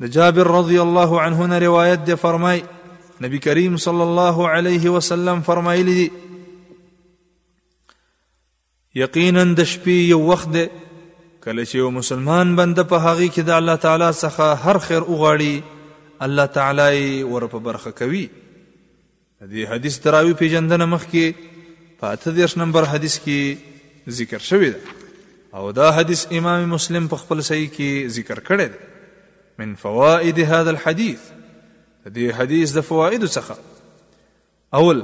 د جابر رضی الله عنه نه روایت دی فرمای نبی کریم صلی الله علیه وسلم فرمایلی دی یقینا د شپې یو وخت دی کله چې یو مسلمان بنده په هغه کې د الله تعالی څخه هر خیر وغواړي الله تعالی ور په برخه کوي د دې حدیث دراوی پیژندنه مخکې په اته دېرش نمبر حدیث کې ذکر شوی ده او دا حدیث امام مسلم په خپل صحیح کې ذکر کړی دی من فوائد هذا الحديث د دې حدیث د فواید څخه اول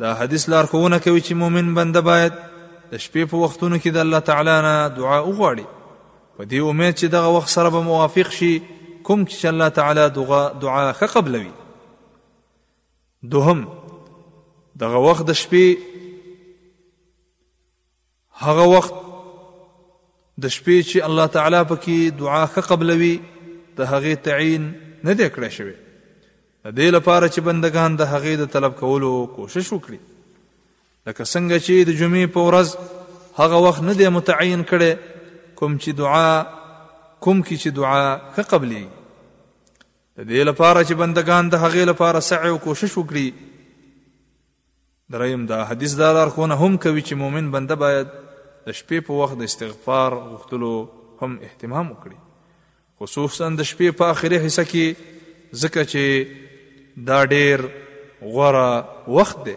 دا حدیث لار کوونه کوي چې مؤمن بنده باید د شپې په وختونو کې د الله تعالی نه دعا وغواړي په دې امید چې دغه وخت سره به موافق شي کوم چې الله تعالی دعا دعا ښه قبلوي دوهم، دغه وخت د شپې هغه وخت د شپې چې الله تعالی پکې دعا ښه قبلوي د هغې تعین نه دی کړی شوی د دې لپاره چې بندگان د هغې د طلب کولو کوشش وکړي لکه څنګه چې د جمعې په ورځ هغه وخت نه دی متعین کړی کوم چې دعا کوم کې چې دعا ښه قبلي د دې لپاره چې بندګان د هغې لپاره سعی او کوشش وکړي دریم دا حدیث دا لارښونه هم کوي چې مؤمن بنده باید د شپې په وخت د استغفار غوښتلو هم اهتمام وکړي خصوصا د شپې په آخري حصہ کې ځکه چې دا ډیر غوره وخت دی